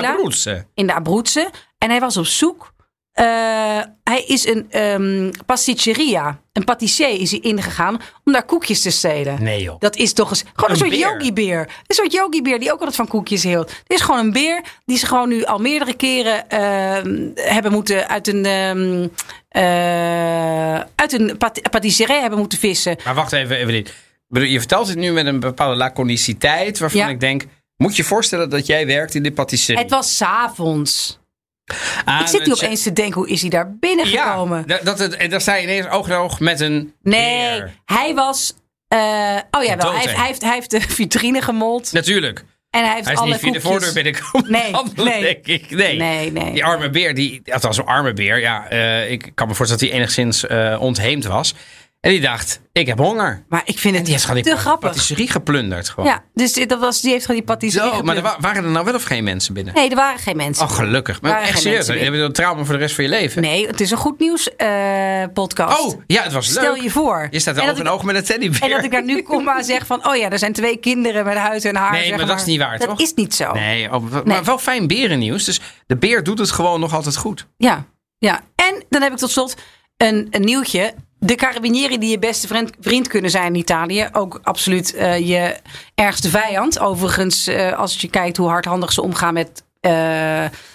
in de Abruzzen. En hij was op zoek. Eh, hij is een ehm pasticceria, een patissier is hij ingegaan om daar koekjes te stelen. Nee joh. Dat is toch eens gewoon een, Een soort beer. yogi-beer. Een soort yogi-beer die ook altijd van koekjes hield. Dit is gewoon een beer die ze gewoon nu al meerdere keren ehm, hebben moeten uit een, eh, uit een pat- patisserie hebben moeten vissen. Maar wacht even, Evelien. Je vertelt het nu met een bepaalde laconiciteit waarvan Ja. ik denk... Moet je je voorstellen dat jij werkt in de patisserie? Het was s'avonds. Aan Ik zit nu opeens te denken, hoe is hij daar binnengekomen? Ja, dat, dat, het- en dan sta je ineens oog in oog met een nee, beer. hij was... eh, oh ja, wel. Hij heeft, hij, heeft, hij heeft de (laughs) vitrine gemold. Natuurlijk. En hij heeft Hij is alle niet via de voordeur binnenkomen. Nee, (laughs) nee. denk ik. Nee. Nee, nee. Die arme beer, die, althans een arme beer. Ja, eh, ik kan me voorstellen dat hij enigszins eh, ontheemd was. En die dacht, ik heb honger. Maar ik vind En het die heeft te die grappig. patisserie geplunderd. Gewoon. Ja, dus dat was, die heeft gewoon die patisserie Zo, maar er wa- waren er nou wel of geen mensen binnen? Nee, er waren geen mensen. Oh, gelukkig. Maar echt serieus, mensen je een trauma voor de rest van je leven. Nee, het is een goed nieuws eh, podcast. Oh, ja, het was Stel leuk. je voor. Je staat En er dat oog in ik- oog met een teddybeer. En dat ik daar nu kom en zeg van... oh ja, er zijn twee kinderen met huid en haar. Nee, maar dat is niet waar, Dat toch? is niet zo. Nee, oh, maar Nee. wel fijn berennieuws. Dus de beer doet het gewoon nog altijd goed. Ja, ja. En dan heb ik tot slot een, een nieuwtje. De carabinieri die je beste vriend, vriend kunnen zijn in Italië. Ook absoluut eh, je ergste vijand. Overigens, eh, als je kijkt hoe hardhandig ze omgaan met, eh,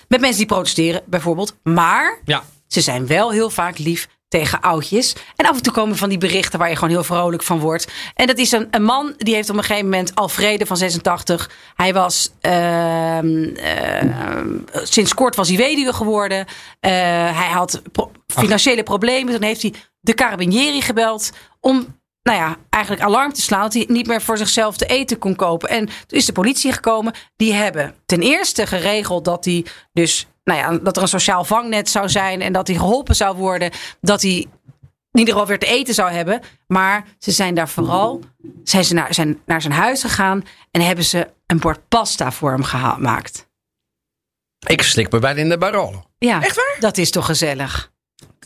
met mensen die protesteren, bijvoorbeeld. Maar Ja. ze zijn wel heel vaak lief tegen oudjes. En af en toe komen van die berichten waar je gewoon heel vrolijk van wordt. En dat is een, een man die heeft op een gegeven moment Alfrede van 86. Hij was ehm, ehm, sinds kort was hij weduwe geworden. Eh, hij had financiële problemen. Toen heeft hij de carabinieri gebeld om nou ja, eigenlijk alarm te slaan dat hij niet meer voor zichzelf te eten kon kopen. En toen is de politie gekomen. Die hebben ten eerste geregeld dat hij dus, nou ja, dat er een sociaal vangnet zou zijn en dat hij geholpen zou worden, dat hij in ieder geval weer te eten zou hebben. Maar ze zijn daar vooral zijn ze naar, zijn naar zijn huis gegaan en hebben ze een bord pasta voor hem gemaakt. Ik slik me bijna in de Barolo. Ja, Echt waar? Dat is toch gezellig.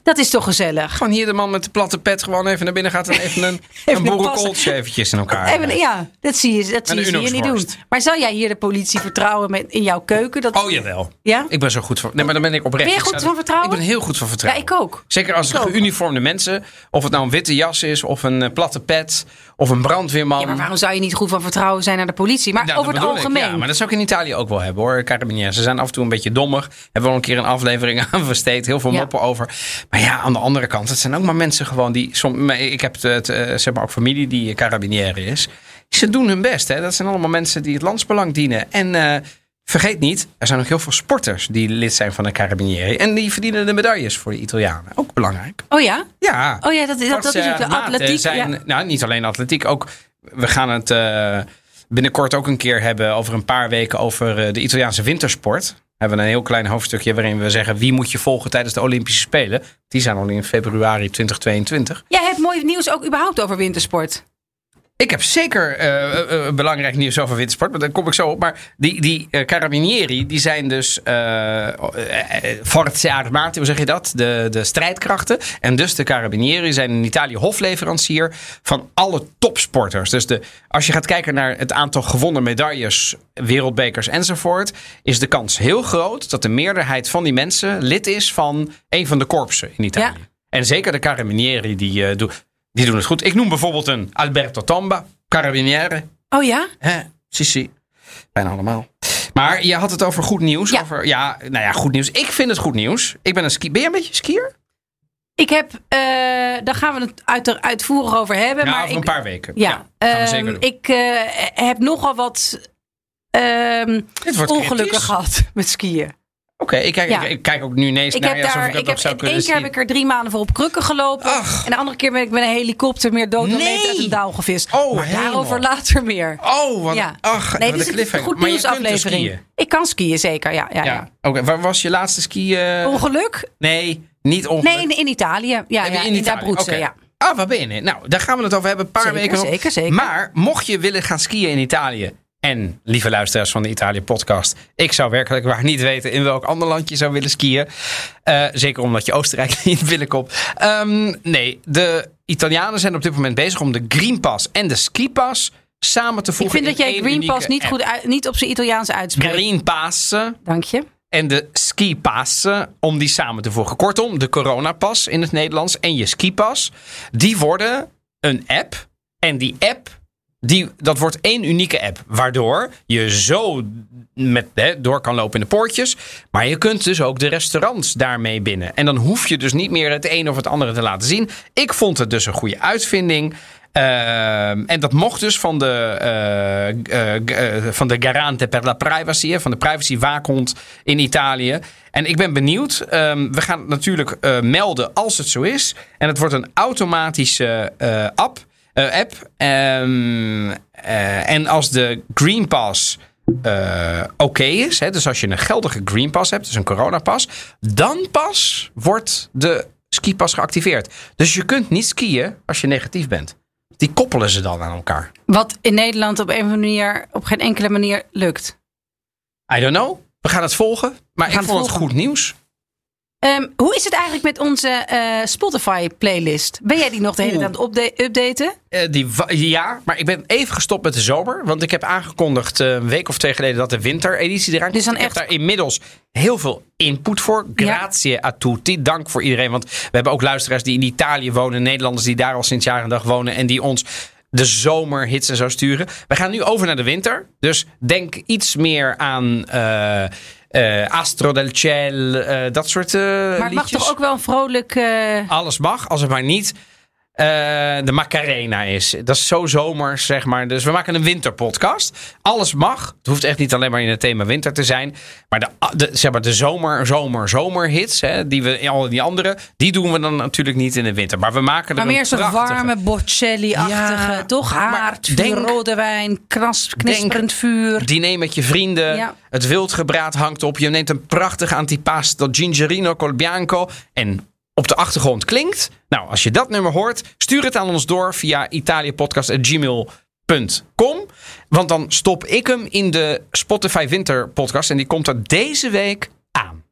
Dat is toch gezellig. Gewoon hier de man met de platte pet gewoon even naar binnen gaat en even een, (laughs) Even een boerenkooltje eventjes in elkaar. Even, ja, dat zie je, dat zie je, je niet doen. Maar zou jij hier de politie vertrouwen met, in jouw keuken? Dat, Oh jawel. Ja? Ik ben zo goed van. Nee, maar dan ben ik oprecht. Ben je Ik goed van vertrouwen? Ik ben heel goed van Ja, vertrouwen. ik ook. Zeker als Ik het geuniformde mensen, of het nou een witte jas is, of een eh, platte pet, of een brandweerman. Ja, maar waarom zou je niet goed van vertrouwen zijn naar de politie? Maar Nou, over het ik. algemeen. Ja, maar dat zou ik in Italië ook wel hebben hoor. Carabinieri. Ze zijn af en toe een beetje dommig. Hebben we al een keer een aflevering (laughs) aan besteed. Heel veel Ja. moppen over. Maar ja, aan de andere kant. Het zijn ook maar mensen gewoon die. Som, ik heb het, eh, zeg maar ook familie die carabinieri is. Ze doen hun best. Hè. Dat zijn allemaal mensen die het landsbelang dienen. En eh, vergeet niet, er zijn nog heel veel sporters die lid zijn van de carabinieri. En die verdienen de medailles voor de Italianen. Ook belangrijk. Oh ja? Ja. Oh ja, dat, dat, dat is ook de Armate atletiek. Zijn, ja. Nou, niet alleen atletiek. Ook, we gaan het eh, binnenkort ook een keer hebben over een paar weken over eh, de Italiaanse wintersport. We hebben een heel klein hoofdstukje waarin we zeggen wie moet je volgen tijdens de Olympische Spelen. Die zijn al in februari 2022. Jij hebt mooi nieuws ook überhaupt over wintersport. Ik heb zeker eh, belangrijk nieuws over wintersport, maar daar kom ik zo op. Maar die, die carabinieri, die zijn dus Forze Armate, hoe zeg je dat? De, de strijdkrachten. En dus de carabinieri zijn in Italië hofleverancier van alle topsporters. Dus de, als je gaat kijken naar het aantal gewonnen medailles, wereldbekers enzovoort, is de kans heel groot dat de meerderheid van die mensen lid is van een van de korpsen in Italië. Ja. En zeker de carabinieri, die, doen- die doen het goed. Ik noem bijvoorbeeld een Alberto Tomba, carabiniere. Oh ja? Hè, si, si. Bijna allemaal. Maar je had het over goed nieuws. Ja. Over, ja, nou ja, goed nieuws. Ik vind het goed nieuws. Ik ben een ski. Ben je een beetje skier? Ik heb, eh, daar gaan we het uit, uitvoerig over hebben. Ja, maar over ik, een paar weken. Ja, gaan we ehm, zeker doen. ik eh, heb nogal wat wordt ongelukken kritisch. gehad met skiën. Oké, ik, kijk, Ja. ik, ik kijk ook nu ineens Ik naar heb je alsof daar, ik dat ik nog heb, zou één kunnen keer heb ik er drie maanden voor op krukken gelopen. Ach. En de andere keer ben ik met een helikopter meer dood dan Nee. uit een dauw gevist. Oh, maar daarover later meer. Oh, wat, ja. ach, nee, dit een is een goed dus nieuwsaflevering. Ik kan skiën, zeker. Ja, ja, ja. Ja, oké. Waar was je laatste ski? Ongeluk? Nee, niet ongeluk. Nee, in, in Italië. Ja, in in, Italië. Ja. Ah, waar ben je? Nou, daar gaan we het over hebben. Een paar Zeker, weken nog. zeker, zeker. Maar mocht je willen gaan skiën in Italië. En lieve luisteraars van de Italië podcast. Ik zou werkelijk waar niet weten in welk ander land je zou willen skiën. Eh, zeker omdat je Oostenrijk (laughs) niet binnenkomt. Ehm, nee, de Italianen zijn op dit moment bezig om de Green Pass en de Ski Pass samen te Ik voegen. vind dat jij Green Pass niet, app. goed uit, niet op zijn Italiaans uitspreekt. Green Pass Dank je. en de skipas om die samen te voegen. Kortom, de coronapas in het Nederlands en je skipas, die worden een app. En die app, die, dat wordt één unieke app. Waardoor je zo met, door kan lopen in de poortjes. Maar je kunt dus ook de restaurants daarmee binnen. En dan hoef je dus niet meer het een of het andere te laten zien. Ik vond het dus een goede uitvinding. Ehm, en dat mocht dus van de, eh, eh, eh, van de Garante per la Privacy, van de privacywaakhond in Italië. En ik ben benieuwd. Ehm, we gaan het natuurlijk melden als het zo is. En het wordt een automatische app. Eh, app. Ehm, eh, en als de Green Pass eh, oké is, hè, dus als je een geldige Green Pass hebt, dus een coronapas, dan pas wordt de skipas geactiveerd. Dus je kunt niet skiën als je negatief bent. Die koppelen ze dan aan elkaar. Wat in Nederland op een of andere manier, op geen enkele manier lukt. I don't know. We gaan het volgen. Maar ik vond het goed nieuws. Ehm, hoe is het eigenlijk met onze eh, Spotify-playlist? Ben jij die nog de hele tijd aan het updaten? Eh, die, ja, maar ik ben even gestopt met de zomer. Want ik heb aangekondigd eh, een week of twee geleden dat de wintereditie eraan Dus komt. dan ik heb echt- daar inmiddels heel veel input voor. Grazie a tutti. Dank voor iedereen. Want we hebben ook luisteraars die in Italië wonen. Nederlanders die daar al sinds jaar en dag wonen. En die ons de zomerhits en zo sturen. We gaan nu over naar de winter. Dus denk iets meer aan... eh, Astro del Ciel, eh, dat soort eh Maar het mag toch ook wel een vrolijk... Alles mag, als het maar niet eh, de Macarena is. Dat is zo zomers, zeg maar. Dus we maken een winterpodcast. Alles mag. Het hoeft echt niet alleen maar in het thema winter te zijn. Maar de, de, zeg maar de zomer, zomer, zomerhits, hè, die we al die andere, die doen we dan natuurlijk niet in de winter. Maar we maken er maar meer een zo'n warme Bocelli-achtige, Ja, toch? Haard, denk- rode wijn, kras, knisperend vuur. Diner met je vrienden. Ja. Het wildgebraad hangt op. Je neemt een prachtig antipasto gingerino col bianco. En op de achtergrond klinkt. Nou, als je dat nummer hoort, stuur het aan ons door via italiapodcast.gmail.com. Want dan stop ik hem in de Spotify Winter Podcast. En die komt er deze week aan.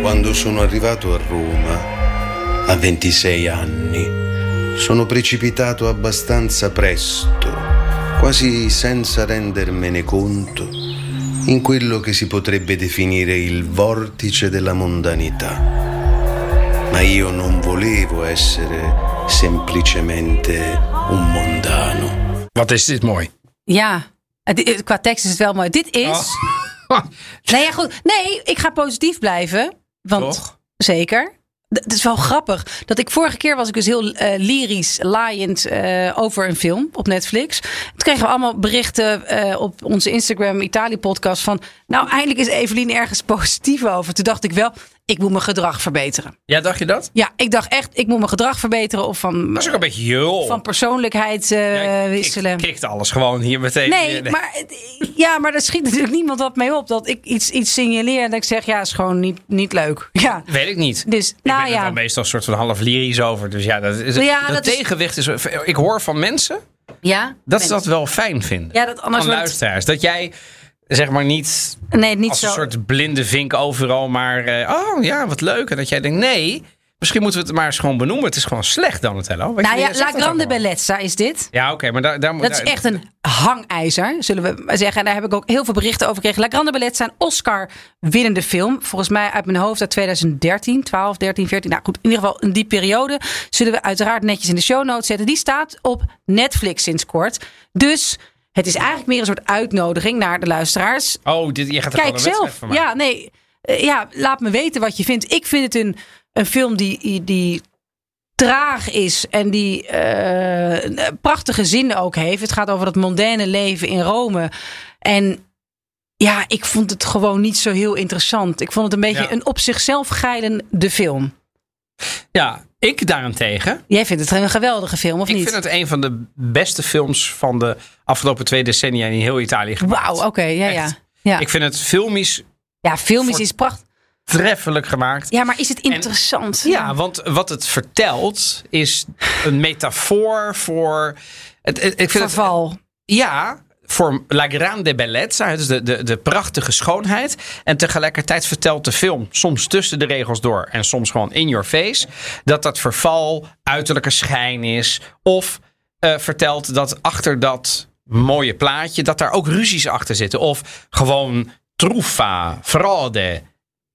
Quando sono arrivato a Roma, a 26 anni, sono precipitato abbastanza presto, quasi senza rendermene conto, in quello che si potrebbe definire il vortice della mondanità. Ma io non volevo essere semplicemente un mondano. Wat is dit mooi. Ja, het- qua tekst is het wel mooi. Dit is... (laughs) Nee, ja, goed. Nee, ik ga positief blijven. Want Toch? zeker. Het is wel grappig. Dat ik vorige keer was ik dus heel eh, lyrisch, laaiend eh, over een film op Netflix. Toen kregen we allemaal berichten eh, op onze Instagram Italië podcast van... Nou, eindelijk is Evelien ergens (laughs) positief over. Toen dacht ik wel, ik moet mijn gedrag verbeteren. Ja, dacht je dat? Ja, ik dacht echt, ik moet mijn gedrag verbeteren. Of van, Dat is ook een beetje jul. van persoonlijkheid eh, Ja, ik- wisselen. Ik kikt alles gewoon hier meteen. Nee, maar, ja, maar daar schiet natuurlijk niemand wat mee op. Dat ik iets, iets signaleer en dat ik zeg, ja, is gewoon niet, niet leuk. (laughs) Ja, Weet ik niet. dus, ik nou ben er ja. dan meestal een soort van half lyrisch over. Dus ja, dat, is, Ja, dat, tegenwicht is... Ik hoor van mensen ja, dat ze mensen. dat wel fijn vinden. Ja, dat anders van luisteraars. Dat jij, zeg maar, niet Nee, niet als zo. een soort blinde vink overal maar... eh, oh ja, wat leuk. En dat jij denkt, nee, misschien moeten we het maar eens gewoon benoemen. Het is gewoon slecht, Donatello. Weet nou je, ja, La Grande. Bellezza is dit. Ja, oké, maar daar, daar moet... Dat is echt een hangijzer, zullen we maar zeggen. En daar heb ik ook heel veel berichten over gekregen. La Grande Bellezza, een Oscar-winnende film. Volgens mij uit mijn hoofd uit 2013, 12, 13, 14. Nou goed, in ieder geval in die periode. Zullen we uiteraard netjes in de show notes zetten. Die staat op Netflix sinds kort. Dus het is eigenlijk meer een soort uitnodiging naar de luisteraars. Oh, dit, je gaat er Kijk zelf. van. Ja, nee. Eh, ja, laat me weten wat je vindt. Ik vind het een, een film die, die traag is en die eh, prachtige zin ook heeft. Het gaat over het mondaine leven in Rome. En ja, ik vond het gewoon niet zo heel interessant. Ik vond het een beetje Ja. een op zichzelf geilende film. Ja, ik daarentegen... Jij vindt het een geweldige film, of Ik niet? vind het een van de beste films van de afgelopen twee decennia in heel Italië gemaakt. Wauw, oké, ja, ja. Ja, Ik vind het filmisch ja filmisch is prachtig. treffelijk gemaakt. Ja, maar is het interessant? Ja, want wat het vertelt is een metafoor voor. Het, het- ik vind het, Verval. ja, voor La Grande Bellezza, dus de, de, de prachtige schoonheid. En tegelijkertijd vertelt de film, soms tussen de regels door en soms gewoon in your face, dat dat verval uiterlijke schijn is. Of eh, vertelt dat achter dat mooie plaatje, dat daar ook ruzies achter zitten. Of gewoon truffa, fraude.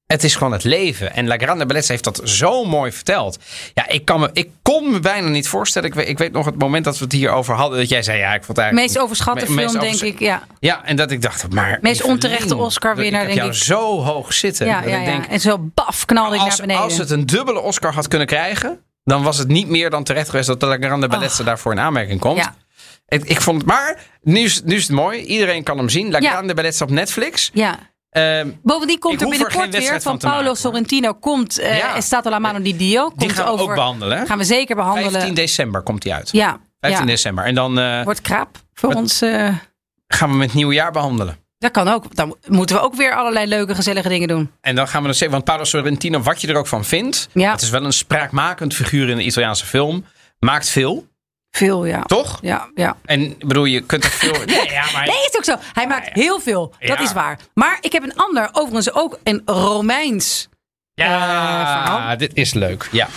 Het is gewoon het leven. En La Grande Bellezza heeft dat zo mooi verteld. Ja, ik, kan me, ik kon me bijna niet voorstellen. Ik weet, ik weet nog het moment dat we het hierover hadden. Dat jij zei, ja, ik vond het eigenlijk... Meest overschatte me- meest film, denk ik. Ja, Ja, en dat ik dacht, maar... Meest onterechte Oscar-winnaar, denk jou ik. zo hoog zitten. ja, dat ja, ik ja. denk, En zo baf knalde ik als, naar beneden. als het een dubbele Oscar had kunnen krijgen... dan was het niet meer dan terecht geweest... dat La Grande Bellezza daarvoor in aanmerking komt. Ja. Ik, ik vond het, maar nu is, nu is het mooi. Iedereen kan hem zien. La Ja. Grande Bellezza op Netflix. Ja, Ehm, Bovendien komt er er binnenkort weer van Paolo maken. Sorrentino. Komt uh, Ja. Estato la mano di Dio. Komt die gaan we over, ook behandelen. Gaan we zeker behandelen. 15 december komt die uit. Ja, 15 ja. december. En dan eh, wordt krap voor Wat- ons. eh, gaan we met nieuwjaar behandelen. dat kan ook. Dan moeten we ook weer allerlei leuke, gezellige dingen doen. En dan gaan we dan zeggen, want Paolo Sorrentino, wat je er ook van vindt. Ja. Het is wel een spraakmakend figuur in de Italiaanse film. Maakt veel, Veel, ja. toch? Ja, ja. En bedoel, je kunt er veel... (laughs) Nee, ja, maar... Nee, is ook zo. Hij maakt heel veel. Dat Ja. is waar. Maar ik heb een ander, overigens ook een Romeins. Ja, Eh, dit is leuk. Ja.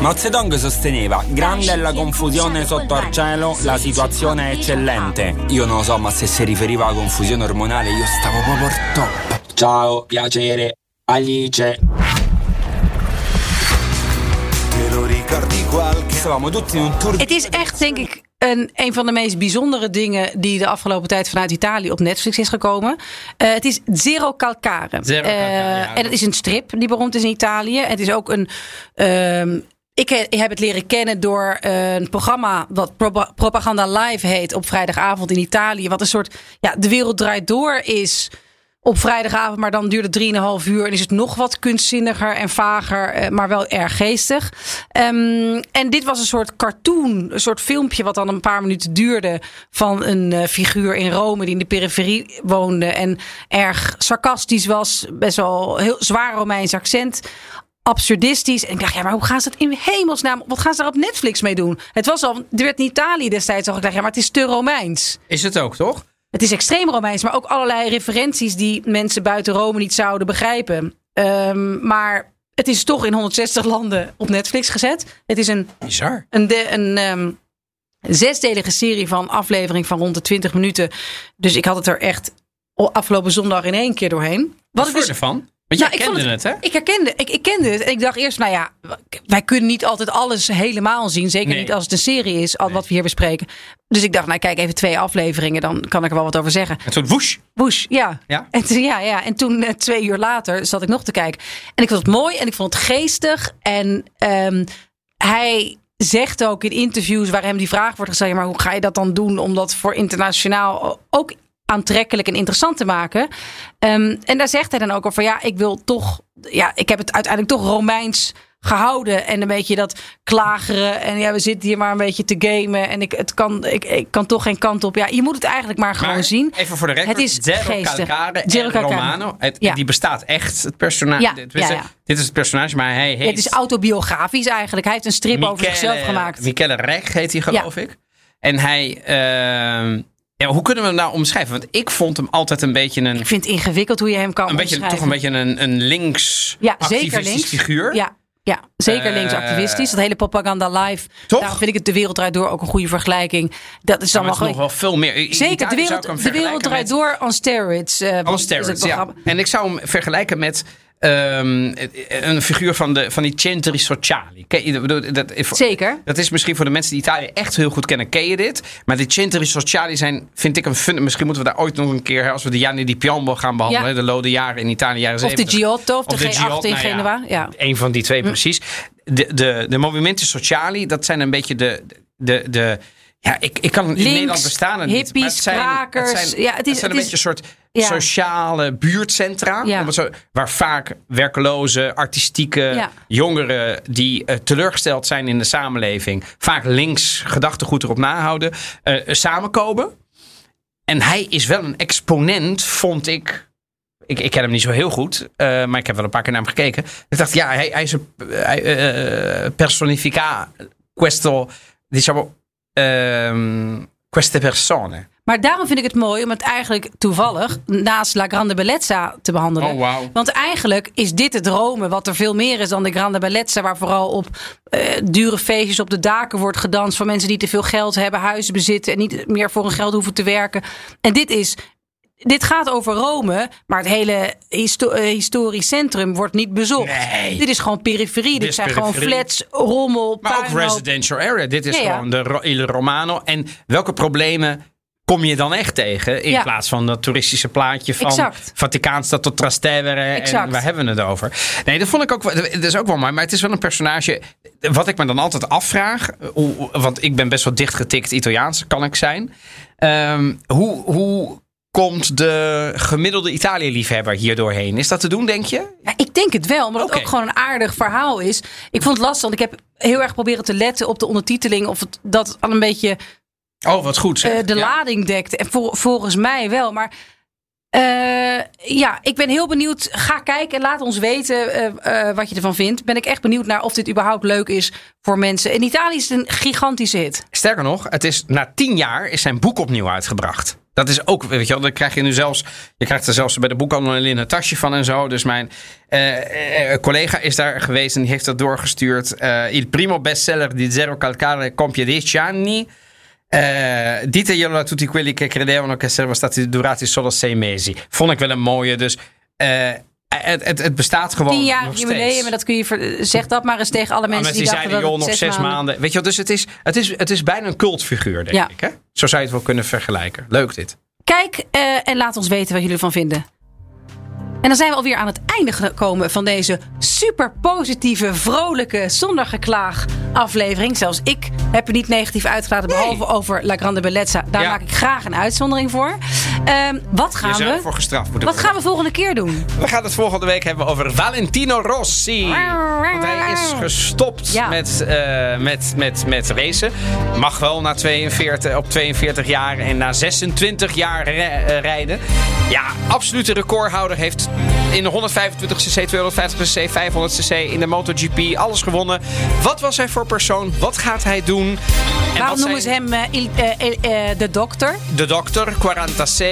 Mao Zedong sosteneva, grande è la confusione sotto al cielo, la situazione è eccellente. Io non lo so, ma se si riferiva alla confusione ormonale io stavo proprio al top. Ciao, piacere, Alice. Het is echt, denk ik, een, een van de meest bijzondere dingen die de afgelopen tijd vanuit Italië op Netflix is gekomen. Eh, het is Zero Calcare. Zero Calcare, Eh, ja. en het is een strip die beroemd is in Italië. Het is ook een. ehm, ik he- ik heb het leren kennen door een programma wat Propa- Propaganda Live heet op vrijdagavond in Italië. Wat een soort, ja, de wereld draait door is op vrijdagavond, maar dan duurt het 3,5 uur en is het nog wat kunstzinniger en vager, eh, maar wel erg geestig. Ehm, en dit was een soort cartoon, een soort filmpje wat dan een paar minuten duurde van een eh, figuur in Rome die in de periferie woonde en erg sarcastisch was, best wel heel zwaar Romeins accent. Absurdistisch. En ik dacht, ja, maar hoe gaan ze dat in hemelsnaam? Wat gaan ze daar op Netflix mee doen? Het was al, er werd in Italië destijds al. Ik dacht, ja, maar het is te Romeins. Is het ook, toch? Het is extreem Romeins, maar ook allerlei referenties die mensen buiten Rome niet zouden begrijpen. Ehm, maar het is toch in 160 landen op Netflix gezet. Het is een, Bizar. een, de, een ehm, zesdelige serie van aflevering van rond de 20 minuten. Dus ik had het er echt afgelopen zondag in één keer doorheen. Wat ik vond dus- ervan? Want jij Nou, ik vond kende het, hè? Ik herkende, ik, ik kende het. En ik dacht eerst, nou ja, wij kunnen niet altijd alles helemaal zien. Zeker Nee. niet als het een serie is, al wat we hier bespreken. Dus ik dacht, nou kijk, even twee afleveringen, dan kan ik er wel wat over zeggen. Het soort woesh. Bush, ja. Ja? En, toen- ja, ja. en toen eh, twee uur later zat ik nog te kijken. En ik vond het mooi en ik vond het geestig. En ehm, hij zegt ook in interviews waar hem die vraag wordt gesteld... maar hoe ga je dat dan doen om dat voor internationaal ook aantrekkelijk en interessant te maken? Ehm, en daar zegt hij dan ook over, ja, ik wil toch... ja, ik heb het uiteindelijk toch Romeins gehouden en een beetje dat klageren en ja we zitten hier maar een beetje te gamen en ik het kan ik, ik kan toch geen kant op ja je moet het eigenlijk maar gewoon zien Even voor de record. Het is Zero. Calcare Zero en. Romano. Het, Ja. Die bestaat echt, het personage. Ja, dit, ja, dit is het personage, maar hij heet... Het is autobiografisch eigenlijk. Hij heeft een strip over zichzelf gemaakt. Michele Rek heet hij, geloof ik. En hij... ehm, ja, hoe kunnen we hem nou omschrijven? Want ik vond hem altijd een beetje een... Ik vind het ingewikkeld hoe je hem kan Een beetje, omschrijven. toch een beetje een, een links ja, zeker links. figuur. Ja, ja, zeker Eh, linksactivistisch. Dat hele propaganda live. Toch? Daarom vind ik het De Wereld Draait Door ook een goede vergelijking. Dat is dan wel nog wel veel meer. Zeker, de wereld, de wereld draait met- door on steroids. eh, On steroids, ja. En ik zou hem vergelijken met ehm, een figuur van, de, van die centri sociali. Ken je, dat- Zeker. dat is misschien voor de mensen die Italië echt heel goed kennen, ken je dit. Maar die centri sociali zijn, vind ik, een fun. Misschien moeten we daar ooit nog een keer, als we de Gianni di Piombo gaan behandelen, Ja. de lode jaren in Italië, jaren Of de 70. Giotto of de Of G8 Giotto, in nou ja, Genua. Ja. Een van die twee Hm. precies. De, de, de movimenten sociali, dat zijn een beetje de... de, de ja, ik, ik kan in Nederland bestaan het niet. hippies, het zijn, krakers. Het zijn, Ja, het is- zijn een het is- beetje een soort Ja. sociale buurtcentra. Ja. zo- waar vaak werkloze, artistieke Ja. jongeren die eh, teleurgesteld zijn in de samenleving, vaak links gedachtegoed erop nahouden, eh, samenkomen. En hij is wel een exponent, vond ik. Ik, ik ken hem niet zo heel goed, eh, maar ik heb wel een paar keer naar hem gekeken. Ik dacht, ja, hij, hij is een personifica questo, diciamo, ehm, queste persone. Maar daarom vind ik het mooi om het eigenlijk toevallig naast La Grande Bellezza te behandelen. Oh, wauw. Want eigenlijk is dit het Rome, wat er veel meer is dan de Grande Bellezza, waar vooral op eh, dure feestjes op de daken wordt gedanst van mensen die te veel geld hebben, huizen bezitten en niet meer voor hun geld hoeven te werken. En dit is. Dit gaat over Rome, maar het hele histo- eh, historisch centrum wordt niet bezocht. Nee. Dit is gewoon periferie. Dit zijn gewoon flats, rommel, Maar ook residential area. Dit is Ja, ja. gewoon de Il Romano. En welke problemen kom je dan echt tegen? In Ja. plaats van dat toeristische plaatje van Exact. Vaticaanstad tot Trastevere. En waar hebben we het over? Nee, dat vond ik ook wel. Dat is ook wel mooi. Maar het is wel een personage. Wat ik me dan altijd afvraag. hoe- Want ik ben best wel dichtgetikt Italiaans, kan ik zijn. Ehm, hoe, hoe komt de gemiddelde Italië-liefhebber hier doorheen? Is dat te doen, denk je? Ja, ik denk het wel, omdat Oké. het ook gewoon een aardig verhaal is. Ik vond het lastig, want ik heb heel erg proberen te letten op de ondertiteling. Of het, dat al een beetje Oh, wat goed zeg. eh, de Ja. lading dekt. En vol- volgens mij wel. Maar eh, ja, ik ben heel benieuwd. Ga kijken en laat ons weten eh, wat je ervan vindt. Ben ik echt benieuwd naar of dit überhaupt leuk is voor mensen. In Italië is het een gigantische hit. Sterker nog, het is, na tien jaar is zijn boek opnieuw uitgebracht. Dat is ook, weet je wel, dan krijg je nu zelfs, je krijgt er zelfs bij de boekhandel een tasje van en zo. Dus mijn eh, eh, collega is daar geweest en die heeft dat doorgestuurd. Eh, il primo bestseller di Zero Calcare compie 10 anni. Eh, diteglielo a tutti quelli che credevano che sarebbero stati durati solo sei mesi. Vond ik wel een mooie, dus eh, het, het, het bestaat gewoon Tien jaar nog jubileum. dat kun je. Zeg dat maar eens tegen alle mensen Mensen die, die zeiden, joh, nog zes maanden. Weet je wel, dus het is, het, is, het is bijna een cultfiguur, denk Ja. ik. Hè? Zo zou je het wel kunnen vergelijken. Leuk dit. Kijk eh, en laat ons weten wat jullie ervan vinden. En dan zijn we alweer aan het einde gekomen van deze super positieve, vrolijke, zonder geklaag aflevering. Zelfs ik heb er niet negatief uitgelaten, behalve over La Grande Bellezza. Daar Ja. maak ik graag een uitzondering voor. Ehm, wat gaan we? ervoor gestraft moeten Wat gaan we volgende keer doen? We gaan het volgende week hebben over Valentino Rossi. Want hij is gestopt Ja. met, eh, met, met, met racen. Mag wel na 42, op 42 jaar en na 26 jaar eh, rijden. Ja, absolute recordhouder. Heeft in de 125cc, 250cc, 500cc in de MotoGP alles gewonnen. Wat was hij voor persoon? Wat gaat hij doen? En Waarom noemen ze hem eh, eh, eh, de dokter? De dokter, 40C.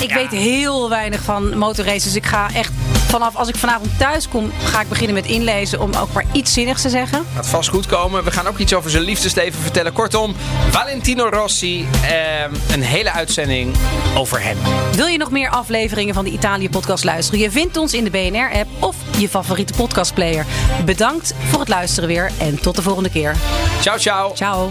Ik weet heel weinig van motorraces. Dus ik ga echt vanaf als ik vanavond thuis kom, ga ik beginnen met inlezen om ook maar iets zinnigs te zeggen. Gaat vast goed komen. We gaan ook iets over zijn liefdesleven vertellen. Kortom, Valentino Rossi. ehm, een hele uitzending over hem. Wil je nog meer afleveringen van de Italië podcast luisteren? Je vindt ons in de BNR app of je favoriete podcastplayer. Bedankt voor het luisteren weer en tot de volgende keer. Ciao, ciao. Ciao.